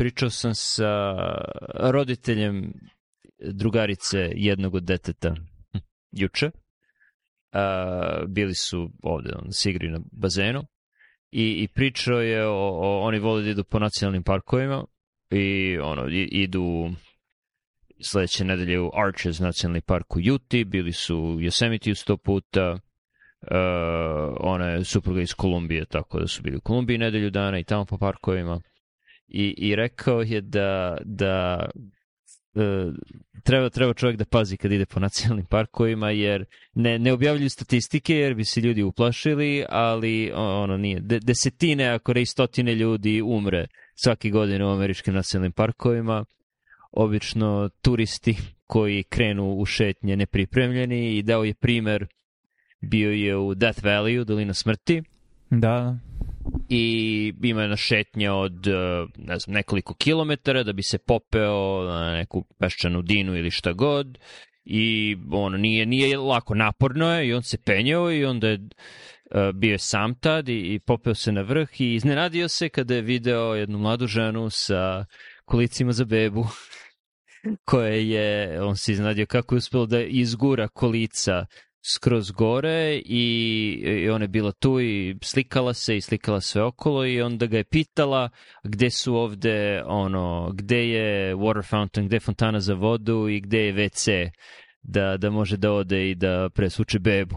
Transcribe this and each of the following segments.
pričao sam sa roditeljem drugarice jednog od deteta juče. Uh, bili su ovde, on se igri na bazenu i, i pričao je o, o, oni vole da idu po nacionalnim parkovima i ono, i, idu sledeće nedelje u Arches nacionalni park u Juti, bili su u Yosemite sto puta, uh, ona je supruga iz Kolumbije, tako da su bili u Kolumbiji nedelju dana i tamo po parkovima. I, i rekao je da, da uh, treba, treba čovjek da pazi kad ide po nacionalnim parkovima, jer ne, ne objavljuju statistike, jer bi se ljudi uplašili, ali ono nije. De, desetine, ako ne stotine ljudi umre svake godine u američkim nacionalnim parkovima. Obično turisti koji krenu u šetnje nepripremljeni i dao je primer bio je u Death Valley, u Dolina smrti. Da. I ima jedna šetnja od ne znam, nekoliko kilometara da bi se popeo na neku peščanu dinu ili šta god i ono nije nije lako naporno je i on se penjao i onda je uh, bio je sam tad i, i popeo se na vrh i iznenadio se kada je video jednu mladu ženu sa kolicima za bebu koje je, on se iznenadio kako je uspelo da izgura kolica skroz gore i, i ona je bila tu i slikala se i slikala sve okolo i onda ga je pitala gde su ovde ono, gde je water fountain, gde je fontana za vodu i gde je WC da, da može da ode i da presuče bebu.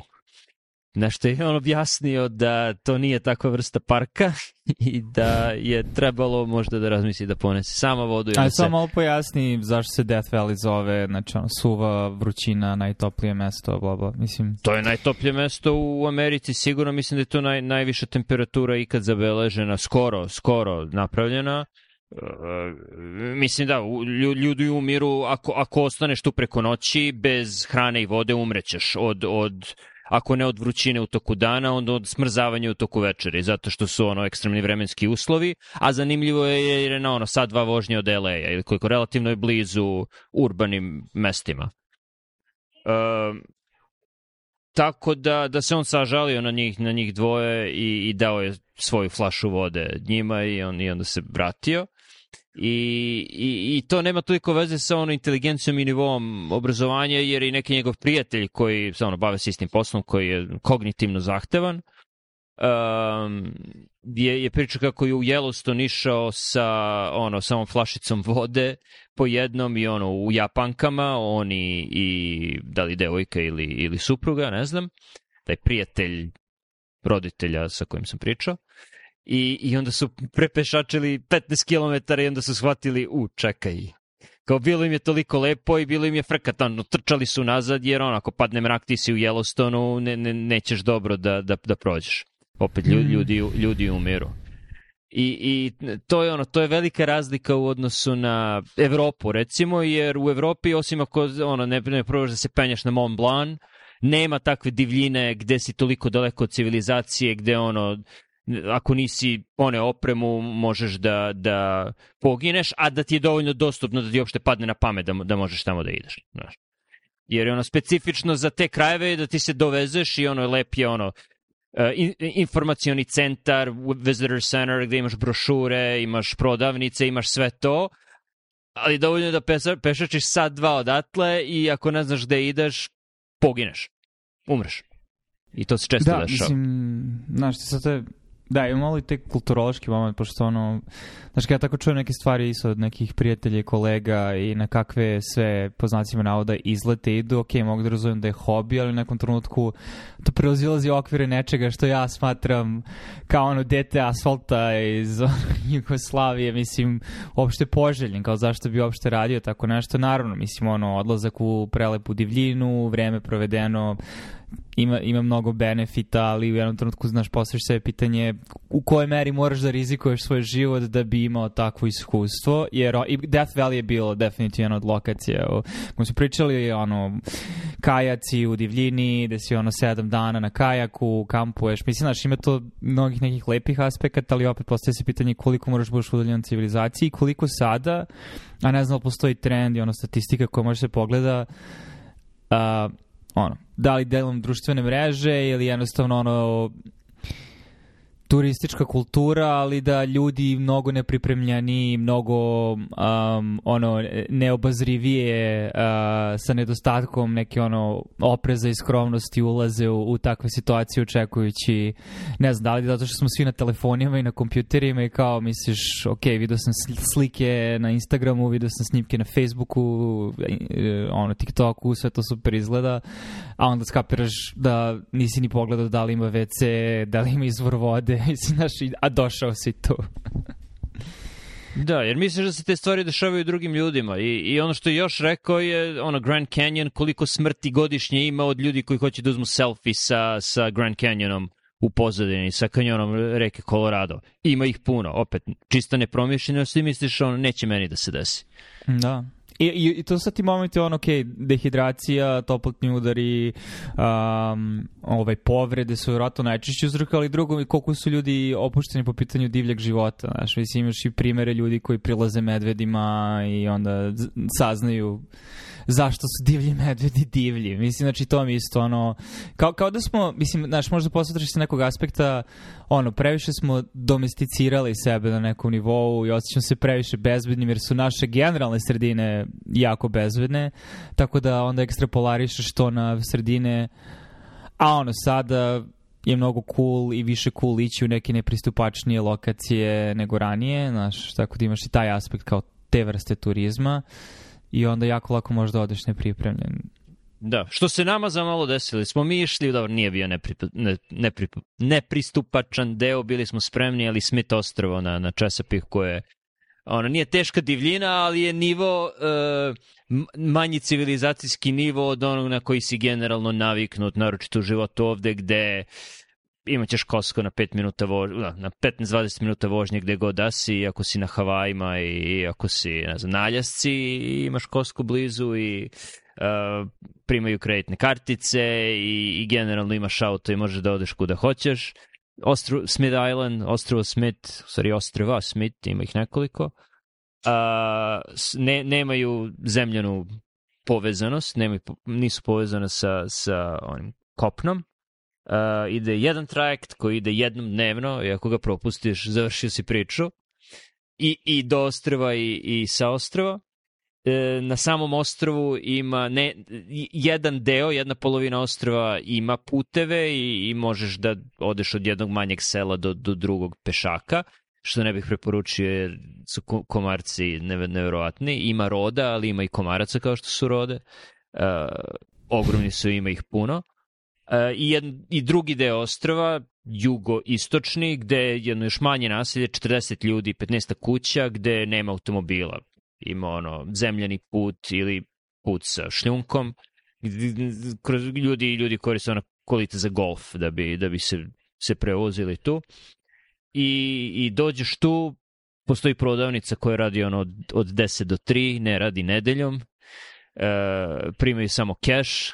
Na što je on objasnio da to nije takva vrsta parka i da je trebalo možda da razmisli da ponese sama vodu. A samo malo pojasni zašto se Death Valley zove, znači ono, suva, vrućina, najtoplije mesto, bla bla, mislim. To je najtoplije mesto u Americi, sigurno mislim da je to naj, najviša temperatura ikad zabeležena, skoro, skoro napravljena. Uh, mislim da, ljudi umiru ako, ako ostaneš tu preko noći bez hrane i vode umrećeš od, od ako ne od vrućine u toku dana, onda od smrzavanja u toku večeri, zato što su ono ekstremni vremenski uslovi, a zanimljivo je jer je na ono sad dva vožnje od LA-a ili koliko relativno je blizu urbanim mestima. Um, tako da, da se on sažalio na njih, na njih dvoje i, i dao je svoju flašu vode njima i, on, i onda se vratio. I, i, I to nema toliko veze sa ono inteligencijom i nivom obrazovanja, jer i neki njegov prijatelj koji se ono bave se istim poslom, koji je kognitivno zahtevan, um, je, je pričao kako je u Yellowstone išao sa ono samom flašicom vode po jednom i ono u Japankama, oni i da li devojka ili, ili supruga, ne znam, taj prijatelj roditelja sa kojim sam pričao. I, I onda su prepešačili 15 km i onda su shvatili, u, čekaj, kao bilo im je toliko lepo i bilo im je frkatano, trčali su nazad jer on ako padne mrak ti si u Yellowstoneu ne, ne, nećeš dobro da, da, da prođeš. Opet ljudi, mm. ljudi, ljudi umiru. I, I to je ono, to je velika razlika u odnosu na Evropu recimo, jer u Evropi osim ako ono, ne, ne probaš da se penjaš na Mont Blanc, nema takve divljine gde si toliko daleko od civilizacije, gde ono ako nisi one opremu možeš da, da pogineš, a da ti je dovoljno dostupno da ti uopšte padne na pamet da, da možeš tamo da ideš. Znaš. Jer je ono specifično za te krajeve da ti se dovezeš i ono je lep je ono uh, in, informacioni centar, visitor center gde imaš brošure, imaš prodavnice, imaš sve to, ali dovoljno je da pesa, pešačiš sad dva odatle i ako ne znaš gde ideš, pogineš. Umreš. I to se često da, dešava. Da, mislim, znaš, sad to je Da, ima malo i te kulturološki moment, pošto ono, znaš, kada ja tako čujem neke stvari isto od nekih prijatelja i kolega i na kakve sve, po znacima navoda, izlete idu, ok, mogu da razumijem da je hobi, ali u nekom trenutku to preozilazi okvire nečega što ja smatram kao ono dete asfalta iz Jugoslavije, mislim, uopšte poželjen, kao zašto bi uopšte radio tako nešto. Naravno, mislim, ono, odlazak u prelepu divljinu, vreme provedeno ima, ima mnogo benefita, ali u jednom trenutku, znaš, postaviš sve pitanje u kojoj meri moraš da rizikuješ svoj život da bi imao takvo iskustvo, jer i Death Valley je bilo definitivno od lokacije. Kako smo pričali, ono, kajaci u divljini, da si ono sedam dana na kajaku, kampuješ, mislim, znaš, ima to mnogih nekih lepih aspekata, ali opet postaje se pitanje koliko moraš budeš udaljen od civilizaciji, koliko sada, a ne znam, postoji trend i ono statistika koja može se pogleda, uh, ono, da li delom društvene mreže ili jednostavno ono turistička kultura, ali da ljudi mnogo nepripremljeni, mnogo um, ono neobazrivije uh, sa nedostatkom neke ono opreza i skromnosti ulaze u, u takve situacije očekujući ne znam, da li zato što smo svi na telefonima i na kompjuterima i kao misliš, ok, vidio sam slike na Instagramu, vidio sam snimke na Facebooku, e, ono, TikToku, sve to super izgleda, a onda skapiraš da nisi ni pogledao da li ima WC, da li ima izvor vode, mislim, znaš, a došao si tu. Da, jer misliš da se te stvari dešavaju drugim ljudima i, i ono što je još rekao je ono Grand Canyon koliko smrti godišnje ima od ljudi koji hoće da uzmu selfie sa, sa Grand Canyonom u pozadini sa kanjonom reke Colorado. Ima ih puno, opet, čista nepromišljenost i misliš ono, neće meni da se desi. Da. I, i, i to sad ti momenti ono, ok, dehidracija, toplotni udari, um, ovaj, povrede su vjerojatno najčešće uzroka, ali drugo, koliko su ljudi opušteni po pitanju divljeg života. Znaš, mislim, imaš i primere ljudi koji prilaze medvedima i onda saznaju zašto su divlji medvedi divlji. Mislim, znači, to mi isto, ono, kao, kao da smo, mislim, znaš, možda posvetraš se nekog aspekta, ono, previše smo domesticirali sebe na nekom nivou i osjećam se previše bezbednim jer su naše generalne sredine jako bezbedne, tako da onda ekstrapolarišeš to na sredine, a ono, sada je mnogo cool i više cool ići u neke nepristupačnije lokacije nego ranije, znaš, tako da imaš i taj aspekt kao te vrste turizma. Uh, i onda jako lako možda odeš nepripremljen. Da, što se nama za malo desili, smo mi išli, dobro, nije bio nepri, ne, nepri, nepristupačan deo, bili smo spremni, ali Smith ostrovo na, na Česapih koje ono, nije teška divljina, ali je nivo, uh, manji civilizacijski nivo od onog na koji si generalno naviknut, naročito u životu ovde gde imaćeš Kosko na 5 minuta vožnje, da, na 15-20 minuta vožnje gde god da si, ako si na Havajima i ako si ne znam, na Aljasci i imaš Kosko blizu i uh, primaju kreditne kartice i, i generalno imaš auto i možeš da odeš kuda hoćeš. Ostro, Smith Island, ostrovo Smith, sorry, ostrova Smith, ima ih nekoliko, uh, ne, nemaju zemljanu povezanost, nemaju, nisu povezane sa, sa onim kopnom, uh, ide jedan trajekt koji ide jednom dnevno i ako ga propustiš, završio si priču. I, i do ostrava i, i sa ostrava. E, na samom ostrvu ima ne, jedan deo, jedna polovina ostrva ima puteve i, i možeš da odeš od jednog manjeg sela do, do drugog pešaka, što ne bih preporučio jer su komarci neverovatni. Ima roda, ali ima i komaraca kao što su rode. E, ogromni su, ima ih puno. E, i, jed, i drugi deo ostrava, jugoistočni, gde je jedno još manje naselje, 40 ljudi, 15 kuća, gde nema automobila. Ima ono zemljani put ili put sa šljunkom, ljudi ljudi koriste ono kolite za golf da bi, da bi se, se prevozili tu. I, I dođeš tu, postoji prodavnica koja radi ono od, od 10 do 3, ne radi nedeljom, e, primaju samo keš,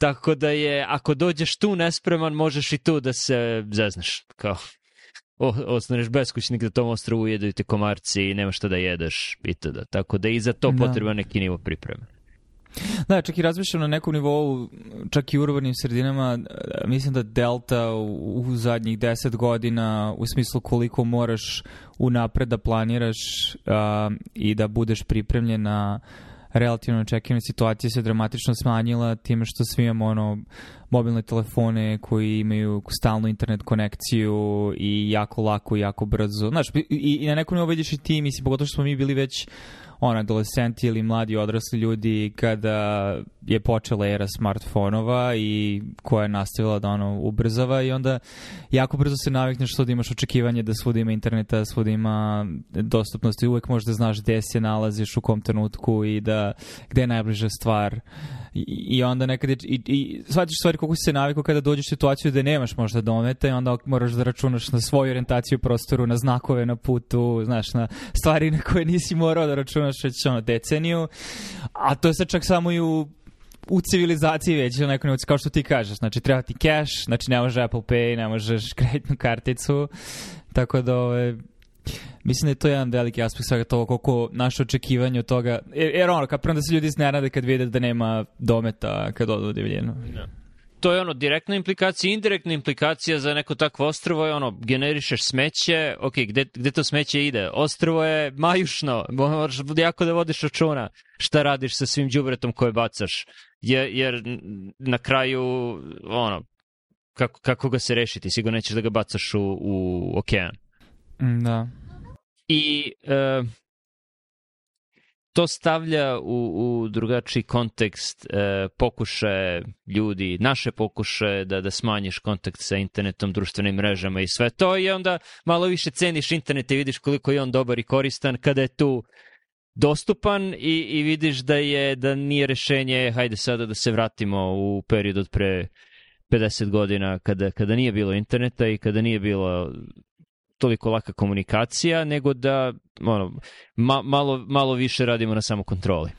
Tako da je, ako dođeš tu nespreman, možeš i tu da se zeznaš, kao o, ostaneš beskućnik da tom ostrovu jedu te komarci i nema šta da jedeš itd. Tako da i za to da. potreban neki nivo pripreme. Da, čak i razmišljam na nekom nivou, čak i u urbanim sredinama, mislim da delta u, u zadnjih deset godina, u smislu koliko moraš unapred da planiraš uh, i da budeš pripremljen na uh, relativno očekivane situacije se dramatično smanjila time što svi imamo ono mobilne telefone koji imaju stalnu internet konekciju i jako lako jako brzo. Znaš, i, i na nekom nivou vidiš i ti, mislim, pogotovo što smo mi bili već on, adolescenti ili mladi odrasli ljudi kada je počela era smartfonova i koja je nastavila da ono ubrzava i onda jako brzo se navikneš što da imaš očekivanje da svuda ima interneta, svuda ima dostupnost i uvek možeš da znaš gde se nalaziš u kom trenutku i da gde je najbliža stvar i, i onda nekad je, i, i shvatiš stvari koliko si se navikao kada dođeš u situaciju da nemaš možda dometa i onda moraš da računaš na svoju orijentaciju u prostoru, na znakove na putu, znaš, na stvari na koje nisi morao da računaš već ono deceniju, a to je sad čak samo i u u civilizaciji već na nekom kao što ti kažeš, znači treba ti cash, znači ne može Apple Pay, ne možeš kreditnu karticu, tako da ove, Mislim da je to jedan veliki aspekt svega toga, koliko naše očekivanje od toga, jer, jer ono, kad prvo da se ljudi iznenade kad vide da nema dometa kad odu u divljenu. Da. to je ono direktna implikacija, indirektna implikacija za neko takvo ostrvo je ono, generišeš smeće, ok, gde, gde to smeće ide? Ostrvo je majušno, moraš jako da vodiš računa šta radiš sa svim đubretom koje bacaš, jer, jer na kraju, ono, kako, kako ga se rešiti, sigurno nećeš da ga bacaš u, u okean. Mm, Da. I e, to stavlja u, u drugačiji kontekst e, pokušaje ljudi, naše pokušaje da, da smanjiš kontakt sa internetom, društvenim mrežama i sve to i onda malo više ceniš internet i vidiš koliko je on dobar i koristan kada je tu dostupan i, i vidiš da je da nije rešenje hajde sada da se vratimo u period od pre 50 godina kada, kada nije bilo interneta i kada nije bilo toliko laka komunikacija, nego da ono, ma, malo, malo više radimo na samokontroli.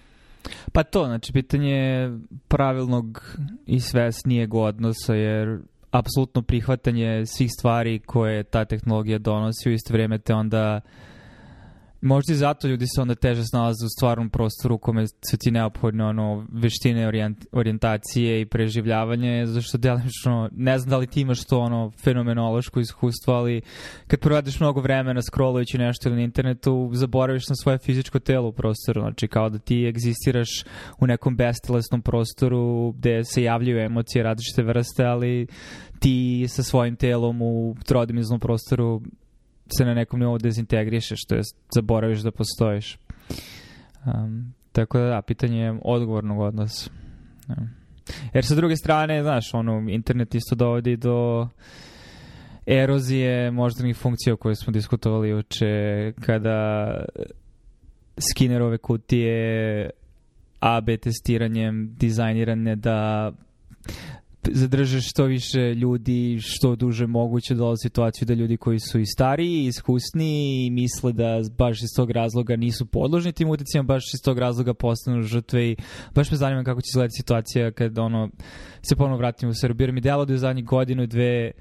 Pa to, znači, pitanje pravilnog i svesnijeg odnosa, jer apsolutno prihvatanje svih stvari koje ta tehnologija donosi u isto vrijeme te onda Možda i zato ljudi se onda teže snalaze u stvarnom prostoru u kome su ti neophodne ono, veštine orijent, orijentacije i preživljavanje, zato što delimično, ne znam da li ti imaš to ono fenomenološko iskustvo, ali kad provedeš mnogo vremena scrollujući nešto na internetu, zaboraviš na svoje fizičko telo u prostoru, znači kao da ti egzistiraš u nekom bestelesnom prostoru gde se javljaju emocije različite vrste, ali ti sa svojim telom u trodimenznom prostoru se na nekom nivou dezintegrišeš, to jest zaboraviš da postojiš. Um, tako da da, pitanje je odgovornog odnosa. Um. Jer sa druge strane, znaš, ono, internet isto dovodi do erozije moždanih funkcija o kojoj smo diskutovali juče, kada Skinnerove kutije AB testiranjem dizajnirane da zadržeš što više ljudi što duže moguće dolazi situaciju da ljudi koji su i stariji i iskusniji i misle da baš iz tog razloga nisu podložni tim uticima, baš iz tog razloga postanu žrtve i baš me zanima kako će izgledati situacija kad ono se ponovno vratimo u Srbiju. Jer mi delo da je zadnjih godinu, dve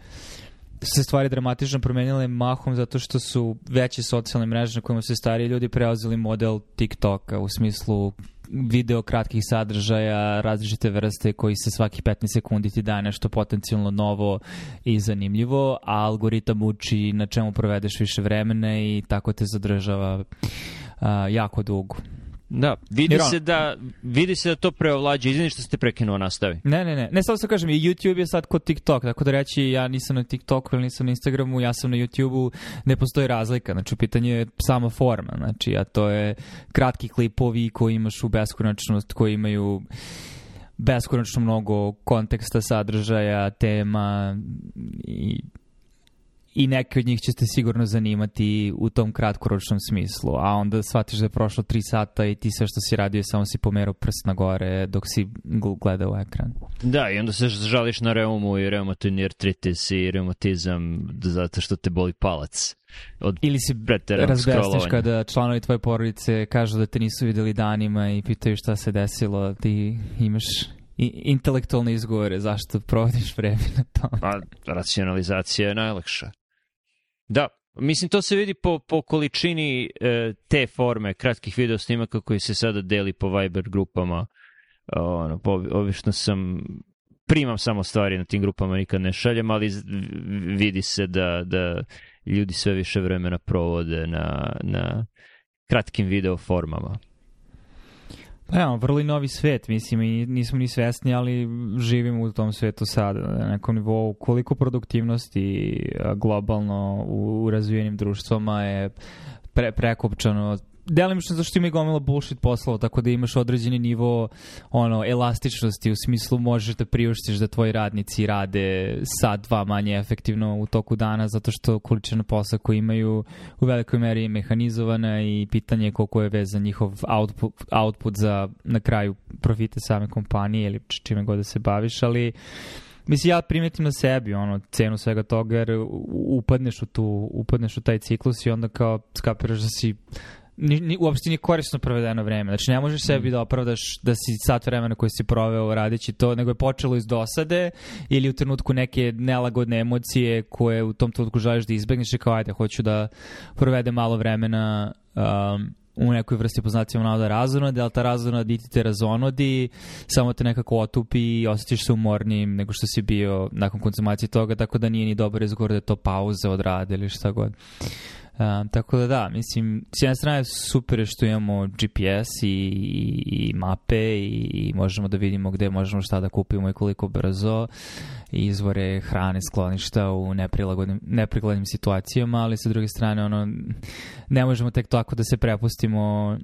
se stvari dramatično promenile mahom zato što su veće socijalne mreže na kojima se stariji ljudi preuzeli model TikToka u smislu video kratkih sadržaja, različite vrste koji se svaki 15 sekundi ti daje nešto potencijalno novo i zanimljivo, a algoritam uči na čemu provedeš više vremena i tako te zadržava a, jako dugo. Da, vidi se da, vidi se da to preovlađa. Izvini što ste prekinuo, nastavi. Ne, ne, ne. Ne, samo se kažem, YouTube je sad kod TikTok, tako da reći ja nisam na TikToku ili nisam na Instagramu, ja sam na YouTubeu, ne postoji razlika. Znači, pitanje je sama forma, znači, a to je kratki klipovi koji imaš u beskonačnost, koji imaju beskonačno mnogo konteksta, sadržaja, tema i i neke od njih će te sigurno zanimati u tom kratkoročnom smislu, a onda shvatiš da je prošlo 3 sata i ti sve što si radio samo si pomerao prst na gore dok si gledao ekran. Da, i onda se žališ na reumu i reumatoidni artritis i reumatizam zato što te boli palac. Od Ili si razbestiš kada članovi tvoje porodice kažu da te nisu videli danima i pitaju šta se desilo, ti imaš i intelektualne izgovore zašto provodiš vreme na tom. Pa, racionalizacija je najlakša. Da, mislim to se vidi po, po količini e, te forme kratkih video snimaka koji se sada deli po Viber grupama. Ono, po, obično sam primam samo stvari na tim grupama, nikad ne šaljem, ali vidi se da, da ljudi sve više vremena provode na, na kratkim video formama. Pa ja, vrlo i novi svet, mislim, i nismo ni svesni, ali živimo u tom svetu sad, na nekom nivou. Koliko produktivnosti globalno u, u razvijenim društvama je pre, prekopčano delimično zašto ima i gomila bullshit poslova, tako da imaš određeni nivo ono, elastičnosti, u smislu možeš da priuštiš da tvoji radnici rade sad, dva manje efektivno u toku dana, zato što količina posla koju imaju u velikoj meri je mehanizovana i pitanje je koliko je vezan njihov output, output za na kraju profite same kompanije ili čime god da se baviš, ali Mislim, ja primetim na sebi ono, cenu svega toga, jer upadneš u, tu, upadneš u taj ciklus i onda kao skapiraš da si ni, ni, uopšte nije korisno provedeno vreme. Znači, ne možeš sebi mm. da opravdaš da si sat vremena koji si proveo radići to, nego je počelo iz dosade ili u trenutku neke nelagodne emocije koje u tom trenutku želiš da izbegneš i kao, ajde, hoću da provedem malo vremena um, u nekoj vrsti poznacijama navoda razonodi, ali ta razonod niti te razonodi, samo te nekako otupi i osjećaš se umornijim nego što si bio nakon konzumacije toga, tako da nije ni dobar izgovor da je to pauze odrade ili šta god. Um, tako da da, mislim, s jedne strane super je što imamo GPS i, i, i mape i, i možemo da vidimo gde možemo šta da kupimo i koliko brzo. Izvore hrane, skloništa u neprilagodnim situacijama, ali sa druge strane ono, ne možemo tek tako da se prepustimo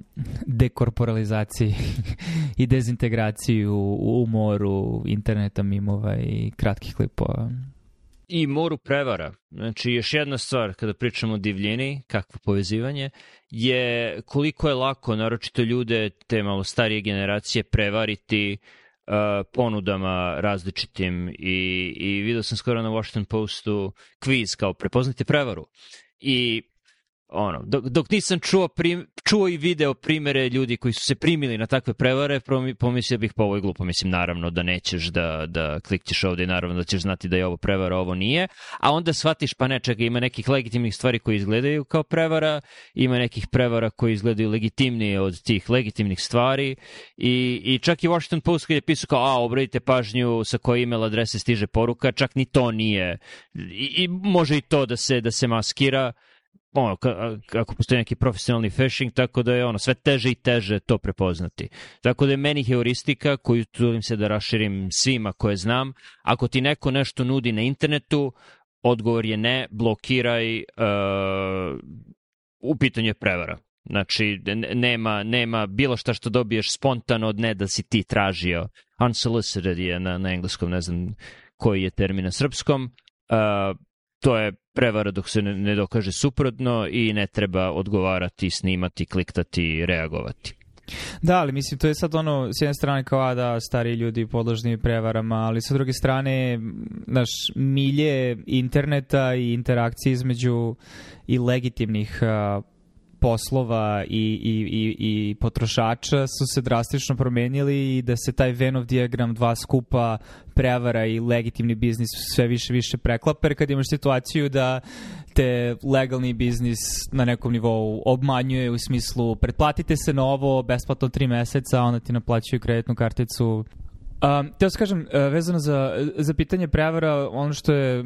dekorporalizaciji i dezintegraciji u, u moru interneta, mimova i kratkih klipova i moru prevara. Znači, još jedna stvar, kada pričamo o divljini, kakvo povezivanje, je koliko je lako, naročito ljude te malo starije generacije, prevariti uh, ponudama različitim i, i vidio sam skoro na Washington Postu kviz kao prepoznate prevaru. I ono, dok, dok nisam čuo, prim, čuo i video primere ljudi koji su se primili na takve prevare, pomislio bih po ovoj glupo. Mislim, naravno da nećeš da, da klikćeš ovde i naravno da ćeš znati da je ovo prevara, ovo nije. A onda shvatiš, pa ne, čega, ima nekih legitimnih stvari koji izgledaju kao prevara, ima nekih prevara koji izgledaju legitimnije od tih legitimnih stvari i, i čak i Washington Post kad je pisao kao, a, obradite pažnju sa koje email adrese stiže poruka, čak ni to nije. I, i može i to da se, da se maskira ono, kako postoji neki profesionalni phishing, tako da je ono sve teže i teže to prepoznati. Tako da je meni heuristika koju trudim se da raširim svima koje znam. Ako ti neko nešto nudi na internetu, odgovor je ne, blokiraj, uh, u pitanju je prevara. Znači, nema, nema bilo šta što dobiješ spontano od ne da si ti tražio. Unsolicited je na, na engleskom, ne znam koji je termin na srpskom. Uh, to je prevara dok se ne, dokaže suprotno i ne treba odgovarati, snimati, kliktati, reagovati. Da, ali mislim, to je sad ono, s jedne strane kao da stari ljudi podložni prevarama, ali sa druge strane, naš, milje interneta i interakcije između i legitimnih uh, poslova i, i, i, i potrošača su se drastično promenili i da se taj Venov diagram dva skupa prevara i legitimni biznis sve više više preklapa, kad imaš situaciju da te legalni biznis na nekom nivou obmanjuje u smislu pretplatite se na ovo besplatno tri meseca, onda ti naplaćuju kreditnu karticu. Um, te ja kažem, uh, vezano za, za pitanje prevara, ono što je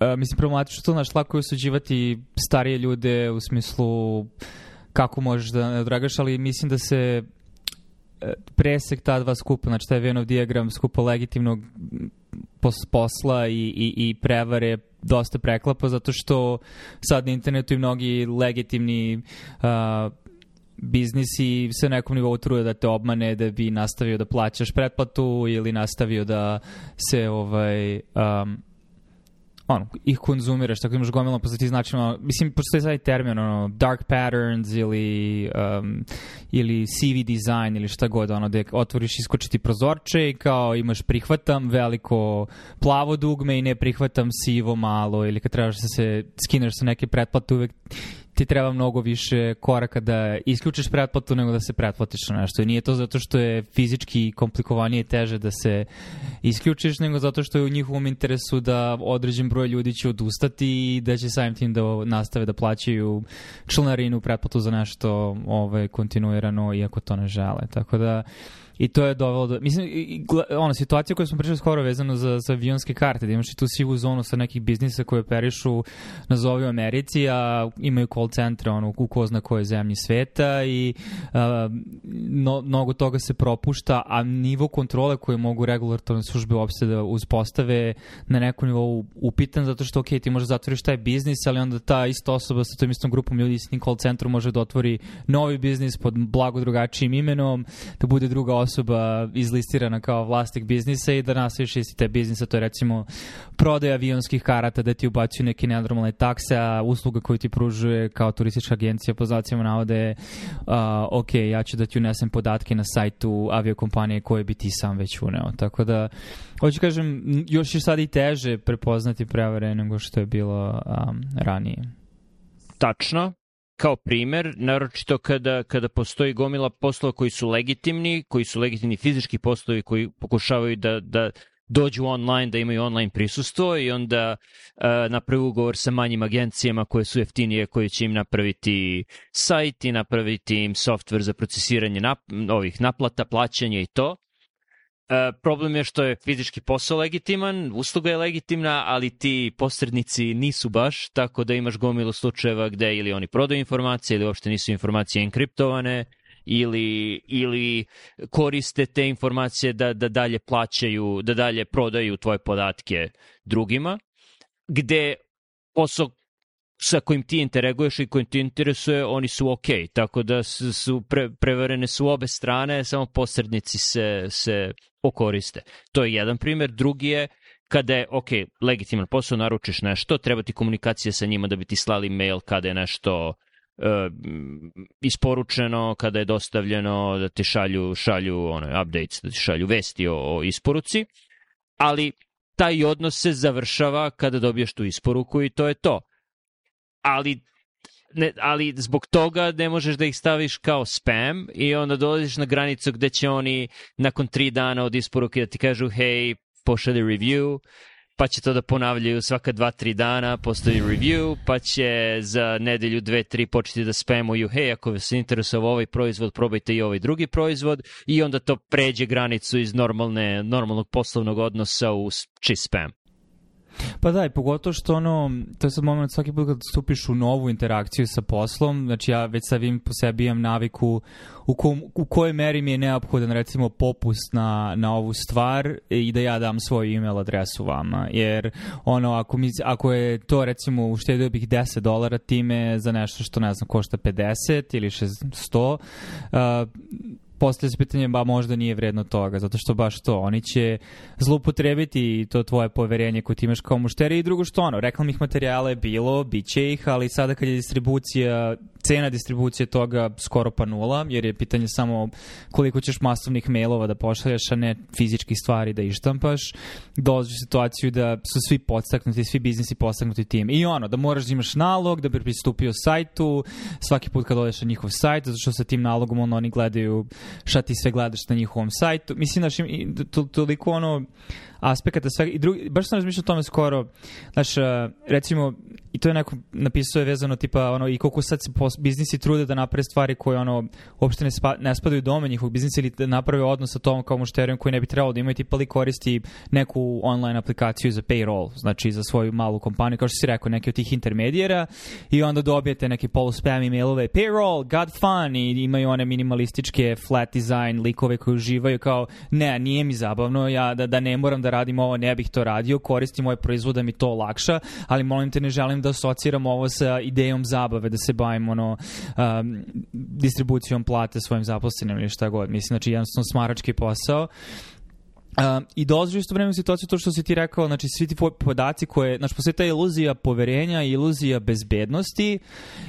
Uh, mislim, problematično to, naš, lako je usuđivati starije ljude u smislu kako možeš da ne odragaš, ali mislim da se uh, presek ta dva skupa, znači taj Venov diagram skupa legitimnog posla i, i, i prevare dosta preklapa, zato što sad na internetu i mnogi legitimni uh, biznisi se na nekom nivou trude da te obmane da bi nastavio da plaćaš pretplatu ili nastavio da se ovaj um, ono, ih konzumiraš, tako da imaš gomilno ti ono, mislim, postoji sad termin, ono, dark patterns ili, um, ili CV design ili šta god, ono, gde otvoriš iskočiti prozorče i kao imaš prihvatam veliko plavo dugme i ne prihvatam sivo malo ili kad trebaš da se skineš sa neke pretplate uvek ti treba mnogo više koraka da isključiš pretplatu nego da se pretplatiš na nešto. I nije to zato što je fizički komplikovanije i teže da se isključiš, nego zato što je u njihovom interesu da određen broj ljudi će odustati i da će samim tim da nastave da plaćaju članarinu, pretplatu za nešto ovaj, kontinuirano, iako to ne žele. Tako da I to je dovelo do... Mislim, ona situacija koju smo pričali skoro vezano za, za avionske karte, da imaš i tu sivu zonu sa nekih biznisa koje operišu nazovi u Americi, a imaju call centre ono, u ko zna koje zemlji sveta i a, no, mnogo toga se propušta, a nivo kontrole koje mogu regulatorne službe uopšte da uspostave na nekom nivou upitan, zato što, ok, ti možeš da zatvoriš taj biznis, ali onda ta ista osoba sa tom istom grupom ljudi s tim call centrom može da otvori novi biznis pod blago drugačijim imenom, da bude druga osoba osoba izlistirana kao vlasnik biznisa i da nastaviš isti te biznisa, to je recimo prodaja avionskih karata da ti ubacuju neke nenormalne takse, a usluga koju ti pružuje kao turistička agencija po znacima navode uh, ok, ja ću da ti unesem podatke na sajtu aviokompanije koje bi ti sam već uneo. Tako da, hoću kažem, još je sad i teže prepoznati prevare nego što je bilo um, ranije. Tačno, kao primer, naročito kada, kada postoji gomila poslova koji su legitimni, koji su legitimni fizički poslovi koji pokušavaju da, da dođu online, da imaju online prisustvo i onda uh, napravi ugovor sa manjim agencijama koje su jeftinije, koje će im napraviti sajt i napraviti im software za procesiranje nap ovih naplata, plaćanja i to. E, problem je što je fizički posao legitiman, usluga je legitimna, ali ti posrednici nisu baš, tako da imaš gomilu slučajeva gde ili oni prodaju informacije ili uopšte nisu informacije enkriptovane ili, ili koriste te informacije da, da dalje plaćaju, da dalje prodaju tvoje podatke drugima, gde posao sa kojim ti interaguješ i kojim ti interesuje, oni su ok. Tako da su pre, prevarene su obe strane, samo posrednici se, se okoriste. To je jedan primer. Drugi je kada je, ok, legitiman posao, naručiš nešto, treba ti komunikacija sa njima da bi ti slali mail kada je nešto uh, isporučeno, kada je dostavljeno, da ti šalju, šalju one, updates, da ti šalju vesti o, o isporuci, ali taj odnos se završava kada dobiješ tu isporuku i to je to ali ne, ali zbog toga ne možeš da ih staviš kao spam i onda dolaziš na granicu gde će oni nakon tri dana od isporuke da ti kažu hej, pošalje review, pa će to da ponavljaju svaka dva, tri dana, postoji review, pa će za nedelju, dve, tri početi da spamuju, hej, ako vas interesuje ovaj proizvod, probajte i ovaj drugi proizvod i onda to pređe granicu iz normalne, normalnog poslovnog odnosa u čist spam. Pa da, i pogotovo što ono, to je sad moment svaki put kad stupiš u novu interakciju sa poslom, znači ja već sad vidim po sebi imam naviku u, kom, u kojoj meri mi je neophodan recimo popust na, na ovu stvar i da ja dam svoju email adresu vama, jer ono, ako, mi, ako je to recimo uštedio bih 10 dolara time za nešto što ne znam košta 50 ili 100, uh, postoje se pitanje, ba možda nije vredno toga, zato što baš to, oni će zlupotrebiti to tvoje poverenje koje ti imaš kao mušteri i drugo što ono, reklamnih materijala je bilo, bit će ih, ali sada kad je distribucija cena distribucije toga skoro pa nula, jer je pitanje samo koliko ćeš masovnih mailova da pošalješ, a ne fizički stvari da ištampaš, dolazi u situaciju da su svi podstaknuti, svi biznisi podstaknuti tim. I ono, da moraš da imaš nalog da bi pristupio sajtu, svaki put kad odeš na njihov sajt, zato što sa tim nalogom ono, oni gledaju šta ti sve gledaš na njihovom sajtu. Mislim, znaš, toliko ono, aspekata svega. I drugi, baš sam razmišljao o tome skoro, znaš, recimo, i to je neko napisao je vezano tipa ono i koliko sad se biznisi trude da naprave stvari koje ono uopšte ne, spa, ne spadaju dome njihovog biznisa ili da naprave odnos sa tom kao mušterijom koji ne bi trebalo da imaju tipa li koristi neku online aplikaciju za payroll, znači za svoju malu kompaniju, kao što si rekao, neki od tih intermedijera i onda dobijete neke polu spam emailove payroll, got fun i imaju one minimalističke flat design likove koji uživaju kao ne, nije mi zabavno, ja da, da ne moram da radim ovo, ne bih to radio, koristim moj proizvod da mi to olakša, ali molim te ne želim da asociram ovo sa idejom zabave, da se bavim ono, um, distribucijom plate svojim zaposlenim ili šta god. Mislim, znači jednostavno smarački posao. Uh, I dolaziš isto vreme u situaciju to što si ti rekao, znači svi ti podaci koje, znači postoji ta iluzija poverenja i iluzija bezbednosti,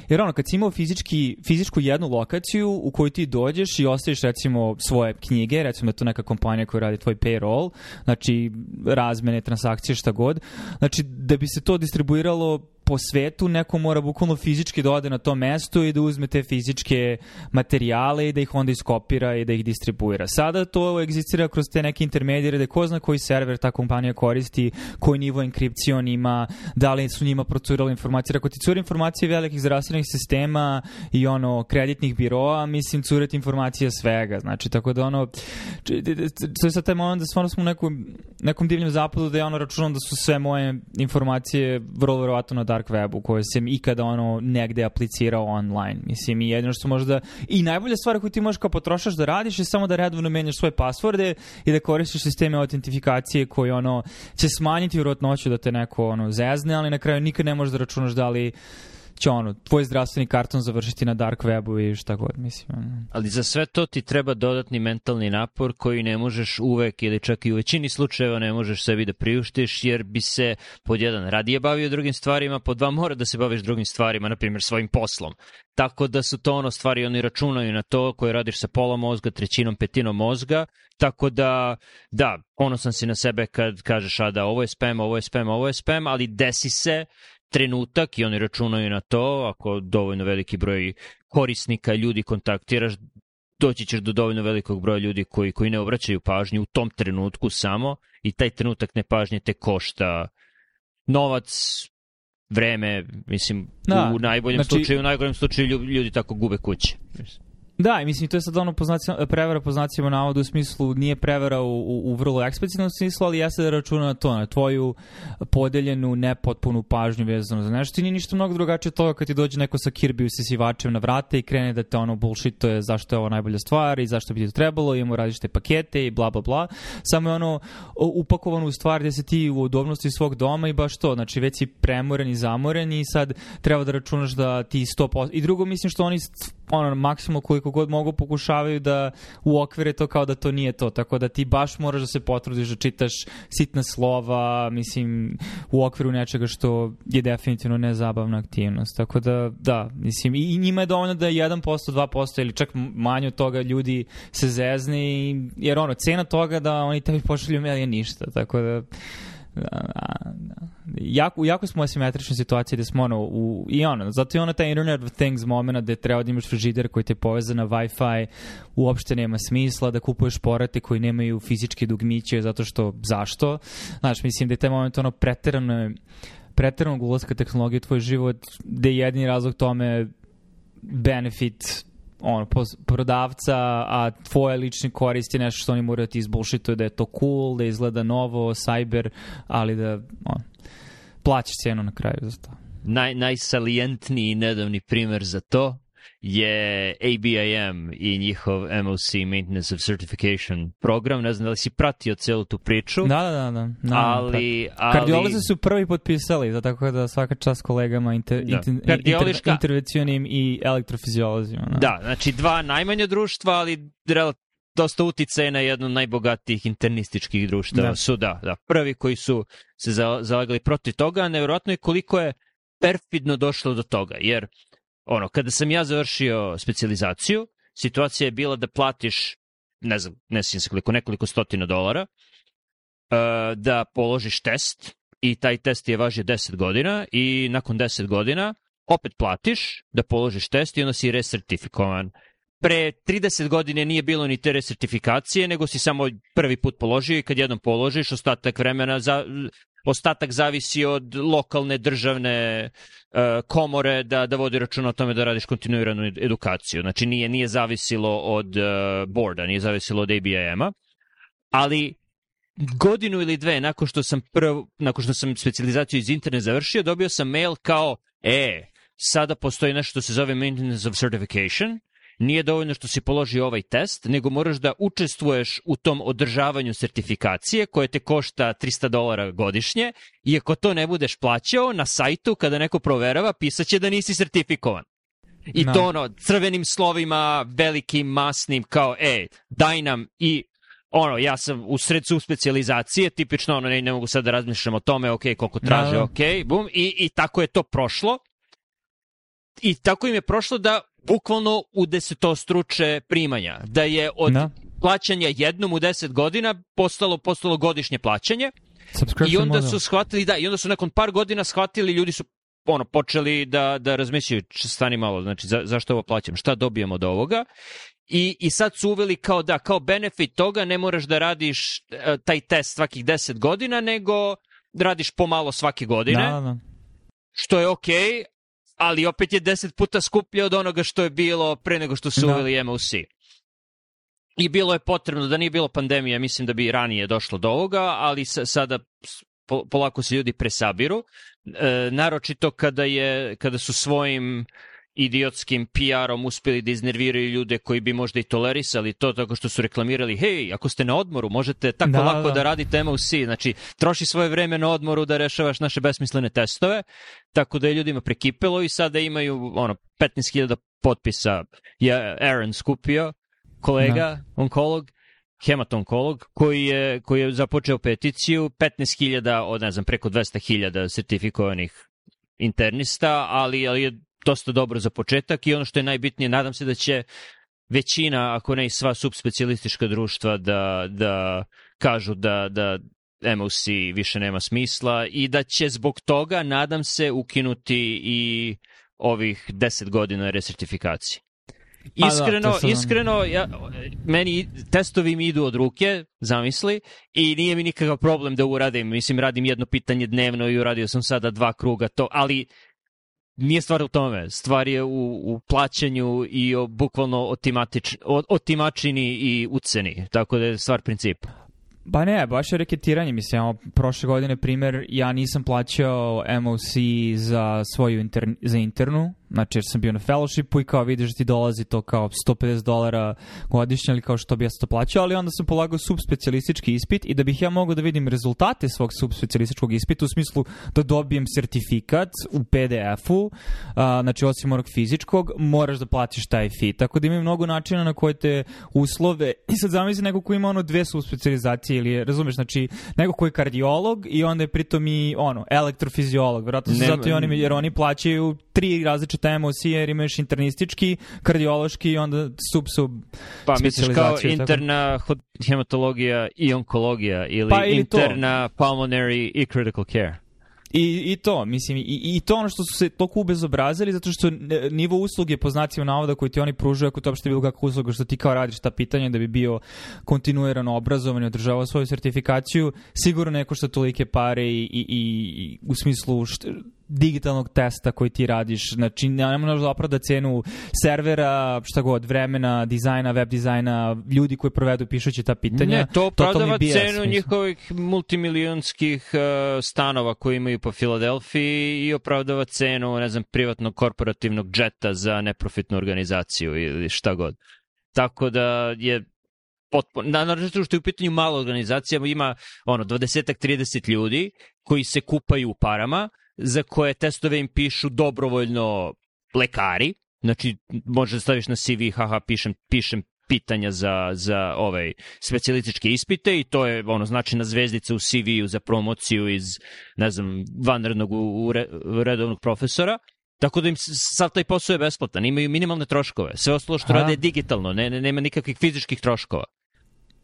jer ono, kad si imao fizički, fizičku jednu lokaciju u koju ti dođeš i ostaviš recimo svoje knjige, recimo da to neka kompanija koja radi tvoj payroll, znači razmene, transakcije, šta god, znači da bi se to distribuiralo po svetu neko mora bukvalno fizički da ode na to mesto i da uzme te fizičke materijale i da ih onda iskopira i da ih distribuira. Sada to egzistira kroz te neke intermedijere da ko zna koji server ta kompanija koristi, koji nivo enkripcije on ima, da li su njima procurale informacije. Ako ti cure informacije velikih zdravstvenih sistema i ono kreditnih biroa, mislim cureti informacije svega. Znači, tako da ono, to je sad taj moment da stvarno smo u nekom, nekom divljem zapadu da ja ono računam da su sve moje informacije vrlo verovatno na dark webu koje sam ikada ono negde aplicirao online. Mislim, i jedino što možda... I najbolja stvar koju ti možeš kao potrošaš da radiš je samo da redovno menjaš svoje pasvorde i da koristiš sisteme autentifikacije koji ono će smanjiti vjerojatnoću da te neko ono zezne, ali na kraju nikad ne možeš da računaš da li će ono, tvoj zdravstveni karton završiti na dark webu i šta god, mislim. Ali za sve to ti treba dodatni mentalni napor koji ne možeš uvek ili čak i u većini slučajeva ne možeš sebi da priuštiš jer bi se pod jedan radije bavio drugim stvarima, pod dva mora da se baviš drugim stvarima, na primjer svojim poslom. Tako da su to ono stvari, oni računaju na to koje radiš sa pola mozga, trećinom, petinom mozga, tako da, da, ponosan si na sebe kad kažeš, a da ovo je spam, ovo je spam, ovo je spam, ali desi se trenutak i oni računaju na to, ako dovoljno veliki broj korisnika ljudi kontaktiraš, doći ćeš do dovoljno velikog broja ljudi koji, koji ne obraćaju pažnju u tom trenutku samo i taj trenutak nepažnje te košta novac, vreme, mislim, da, u najboljem znači, slučaju, u najgorem slučaju ljudi tako gube kuće. Mislim. Da, mislim, to je sad ono poznacija, prevara po znacima navoda u smislu, nije prevara u, u, u vrlo eksplicitnom smislu, ali jeste da računa na to, na tvoju podeljenu, nepotpunu pažnju vezano za nešto. I nije ništa mnogo drugačije od toga kad ti dođe neko sa Kirby usisivačem na vrate i krene da te ono bullshituje zašto je ovo najbolja stvar i zašto bi ti to trebalo, imamo različite pakete i bla bla bla. Samo je ono upakovano u stvar gde se ti u udobnosti svog doma i baš to, znači već si premoren i zamoren i sad treba da računaš da ti 100%... I drugo, mislim što oni ono, maksimalno koliko god mogu pokušavaju da uokvire to kao da to nije to, tako da ti baš moraš da se potrudiš da čitaš sitna slova, mislim, u okviru nečega što je definitivno nezabavna aktivnost, tako da, da, mislim, i njima je dovoljno da 1%, 2% ili čak manje od toga ljudi se zezne, jer ono, cena toga da oni tebi pošalju mail je ništa, tako da jako, jako smo u asimetričnoj situaciji gde smo ono, u, i ono, zato je ono taj Internet of Things momena gde treba da imaš frižider koji te poveze na Wi-Fi, uopšte nema smisla da kupuješ porate koji nemaju fizičke dugmiće, zato što, zašto? Znaš, mislim da je taj moment ono preterano preteranog ulazka tehnologije u tvoj život, gde je jedini razlog tome benefit ono, prodavca, a tvoje lični korist je nešto što oni moraju da ti izbullshituju da je to cool, da izgleda novo, cyber, ali da, ono, plaćaš cenu na kraju za to. Naj, najsalijentniji nedavni primer za to je ABIM i njihov MOC, Maintenance of Certification program. Ne znam da li si pratio celu tu priču. Da, da, da. da. Ali, ali... Kardiolozi su prvi potpisali, da tako da svaka čast kolegama inter, da. inter, Kardioliška... intervencionim i elektrofiziolozima. Da. da, znači dva najmanja društva, ali dosta uticaje na jednu od najbogatijih internističkih društava da. su, da, da, prvi koji su se zalagali protiv toga, a nevjerojatno je koliko je perfidno došlo do toga, jer ono, kada sam ja završio specializaciju, situacija je bila da platiš, ne znam, ne sjećam se koliko, nekoliko stotina dolara, uh, da položiš test i taj test je važio 10 godina i nakon 10 godina opet platiš da položiš test i onda si resertifikovan. Pre 30 godine nije bilo ni te resertifikacije, nego si samo prvi put položio i kad jednom položiš, ostatak vremena za, ostatak zavisi od lokalne državne uh, komore da, da vodi računa o tome da radiš kontinuiranu edukaciju. Znači nije, nije zavisilo od uh, borda, nije zavisilo od ABIM-a, ali godinu ili dve nakon što sam prv, nakon što sam specializaciju iz interneta završio, dobio sam mail kao, e, sada postoji nešto što se zove Maintenance of Certification, nije dovoljno što si položio ovaj test, nego moraš da učestvuješ u tom održavanju sertifikacije koje te košta 300 dolara godišnje i ako to ne budeš plaćao, na sajtu kada neko proverava pisaće da nisi sertifikovan. I no. to ono, crvenim slovima, velikim, masnim, kao, e, daj nam i ono, ja sam u sred specializacije, tipično ono, ne, ne mogu sad da razmišljam o tome, ok, koliko traže, no. ok, bum, i, i tako je to prošlo. I tako im je prošlo da bukvalno u desetostruče primanja. Da je od. Da. plaćanja jednom u deset godina postalo, postalo godišnje plaćanje. I onda su shvatili, da, i onda su nakon par godina shvatili, ljudi su ono, počeli da, da razmišljaju, stani malo, znači, za, zašto ovo plaćam, šta dobijamo od ovoga? I, I sad su uveli kao da, kao benefit toga ne moraš da radiš uh, taj test svakih 10 godina, nego radiš pomalo svake godine. Da, da. Što je okej, okay, ali opet je deset puta skuplje od onoga što je bilo pre nego što su da. uveli MOC. I bilo je potrebno, da nije bilo pandemije, mislim da bi ranije došlo do ovoga, ali sada polako se ljudi presabiru, e, naročito kada, je, kada su svojim idiotskim PR-om uspeli da iznerviraju ljude koji bi možda i tolerisali to tako što su reklamirali, hej, ako ste na odmoru, možete tako da, lako da. da radite MOC, znači troši svoje vreme na odmoru da rešavaš naše besmislene testove, tako da je ljudima prekipelo i sada imaju ono 15.000 potpisa je Aaron skupio, kolega, da. onkolog, hematonkolog, koji je, koji je započeo peticiju, 15.000 od, ne znam, preko 200.000 sertifikovanih internista, ali, ali je dosta dobro za početak i ono što je najbitnije, nadam se da će većina, ako ne i sva subspecialistička društva da, da kažu da, da MOC više nema smisla i da će zbog toga, nadam se, ukinuti i ovih 10 godina resertifikacije. Iskreno, da, iskreno, ja, meni testovi mi idu od ruke, zamisli, i nije mi nikakav problem da uradim. Mislim, radim jedno pitanje dnevno i uradio sam sada dva kruga, to, ali nije stvar u tome. Stvar je u, u plaćanju i o bukvalno otimatič, otimačini i uceni. Tako da je stvar principa. Ba ne, baš je reketiranje. Mislim, evo, prošle godine, primer, ja nisam plaćao MOC za svoju inter, za internu, Znači, jer sam bio na fellowshipu i kao vidiš da ti dolazi to kao 150 dolara godišnje ili kao što bi ja to plaćao, ali onda sam polagao subspecialistički ispit i da bih ja mogao da vidim rezultate svog subspecialističkog ispita u smislu da dobijem sertifikat u PDF-u, znači osim onog fizičkog, moraš da platiš taj fee. Tako da ima mnogo načina na koje te uslove i sad zamisli neko ko ima ono dve subspecializacije ili razumeš, znači neko ko je kardiolog i onda je pritom i ono, elektrofiziolog, verovatno su zato i oni, jer oni plaćaju tri različite MOC jer imaš internistički, kardiološki i onda sub sub Pa misliš kao interna tako? hematologija i onkologija ili, pa, ili interna to. pulmonary i critical care. I, I to, mislim, i, i to ono što su se toliko ubezobrazili, zato što nivo usluge po znacima navoda koji ti oni pružaju, ako to uopšte bilo kakva usluga, što ti kao radiš ta pitanja da bi bio kontinuirano obrazovan i održavao svoju sertifikaciju, sigurno neko što tolike pare i, i, i u smislu što, digitalnog testa koji ti radiš. Znači, ne možeš da opravda cenu servera, šta god, vremena, dizajna, web dizajna, ljudi koji provedu pišući ta pitanja. Ne, to opravdava cenu njihovih multimilijonskih uh, stanova koji imaju po Filadelfiji i opravdava cenu, ne znam, privatnog korporativnog džeta za neprofitnu organizaciju ili šta god. Tako da je potpuno, naravno što je u pitanju mala organizacija, ima ono 20-30 ljudi koji se kupaju u parama, za koje testove im pišu dobrovoljno lekari, znači možeš da staviš na CV, haha, pišem, pišem pitanja za, za ovaj specijalističke ispite i to je ono značajna zvezdica u CV-u za promociju iz, ne znam, vanrednog u, u, re, u redovnog profesora. Tako da im sad taj posao je besplatan, imaju minimalne troškove. Sve ostalo što Aha. rade je digitalno, ne, ne, nema nikakvih fizičkih troškova.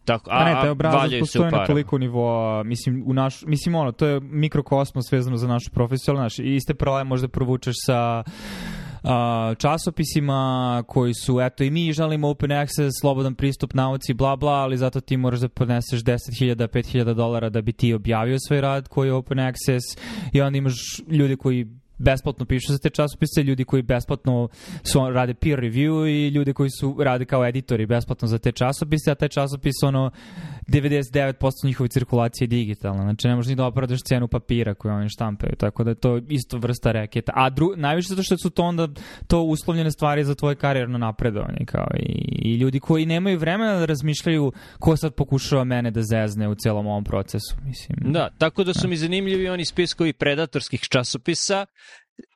Tako, a, a ne, taj obrazac postoje na toliko nivoa, mislim, u naš, mislim, ono, to je mikrokosmos vezano za našu profesiju, znaš, iste prave možda provučeš sa uh, časopisima koji su, eto i mi želimo open access, slobodan pristup nauci, bla bla, ali zato ti moraš da podneseš 10.000, 5.000 dolara da bi ti objavio svoj rad koji je open access i onda imaš ljudi koji besplatno pišu za te časopise, ljudi koji besplatno su, rade peer review i ljudi koji su rade kao editori besplatno za te časopise, a taj časopis ono 99% njihove cirkulacije je digitalna. Znači ne možeš ni da opravdaš cenu papira koju oni štampaju, tako da je to isto vrsta reketa. A dru, najviše zato što su to onda to uslovljene stvari za tvoje karijerno napredovanje kao i, i ljudi koji nemaju vremena da razmišljaju ko sad pokušava mene da zezne u celom ovom procesu. Mislim. Da, tako da su mi zanimljivi oni spiskovi predatorskih časopisa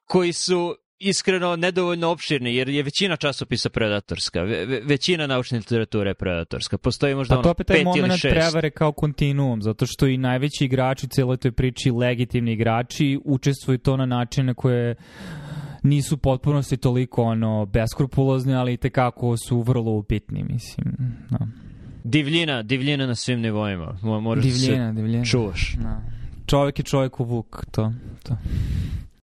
koji su iskreno nedovoljno opširni, jer je većina časopisa predatorska, ve, većina naučne literature je predatorska. Postoji možda pa ono pet ili šest. to opet prevare kao kontinuum, zato što i najveći igrači u cijeloj toj priči, legitimni igrači, učestvuju to na način na koje nisu potpunosti toliko ono beskrupulozni, ali i tekako su vrlo upitni, mislim. Da. Divljina, divljina na svim nivoima. Moraš divljina, da se divljina. čuvaš. No. Čovjek je čovjek u vuk, to. to.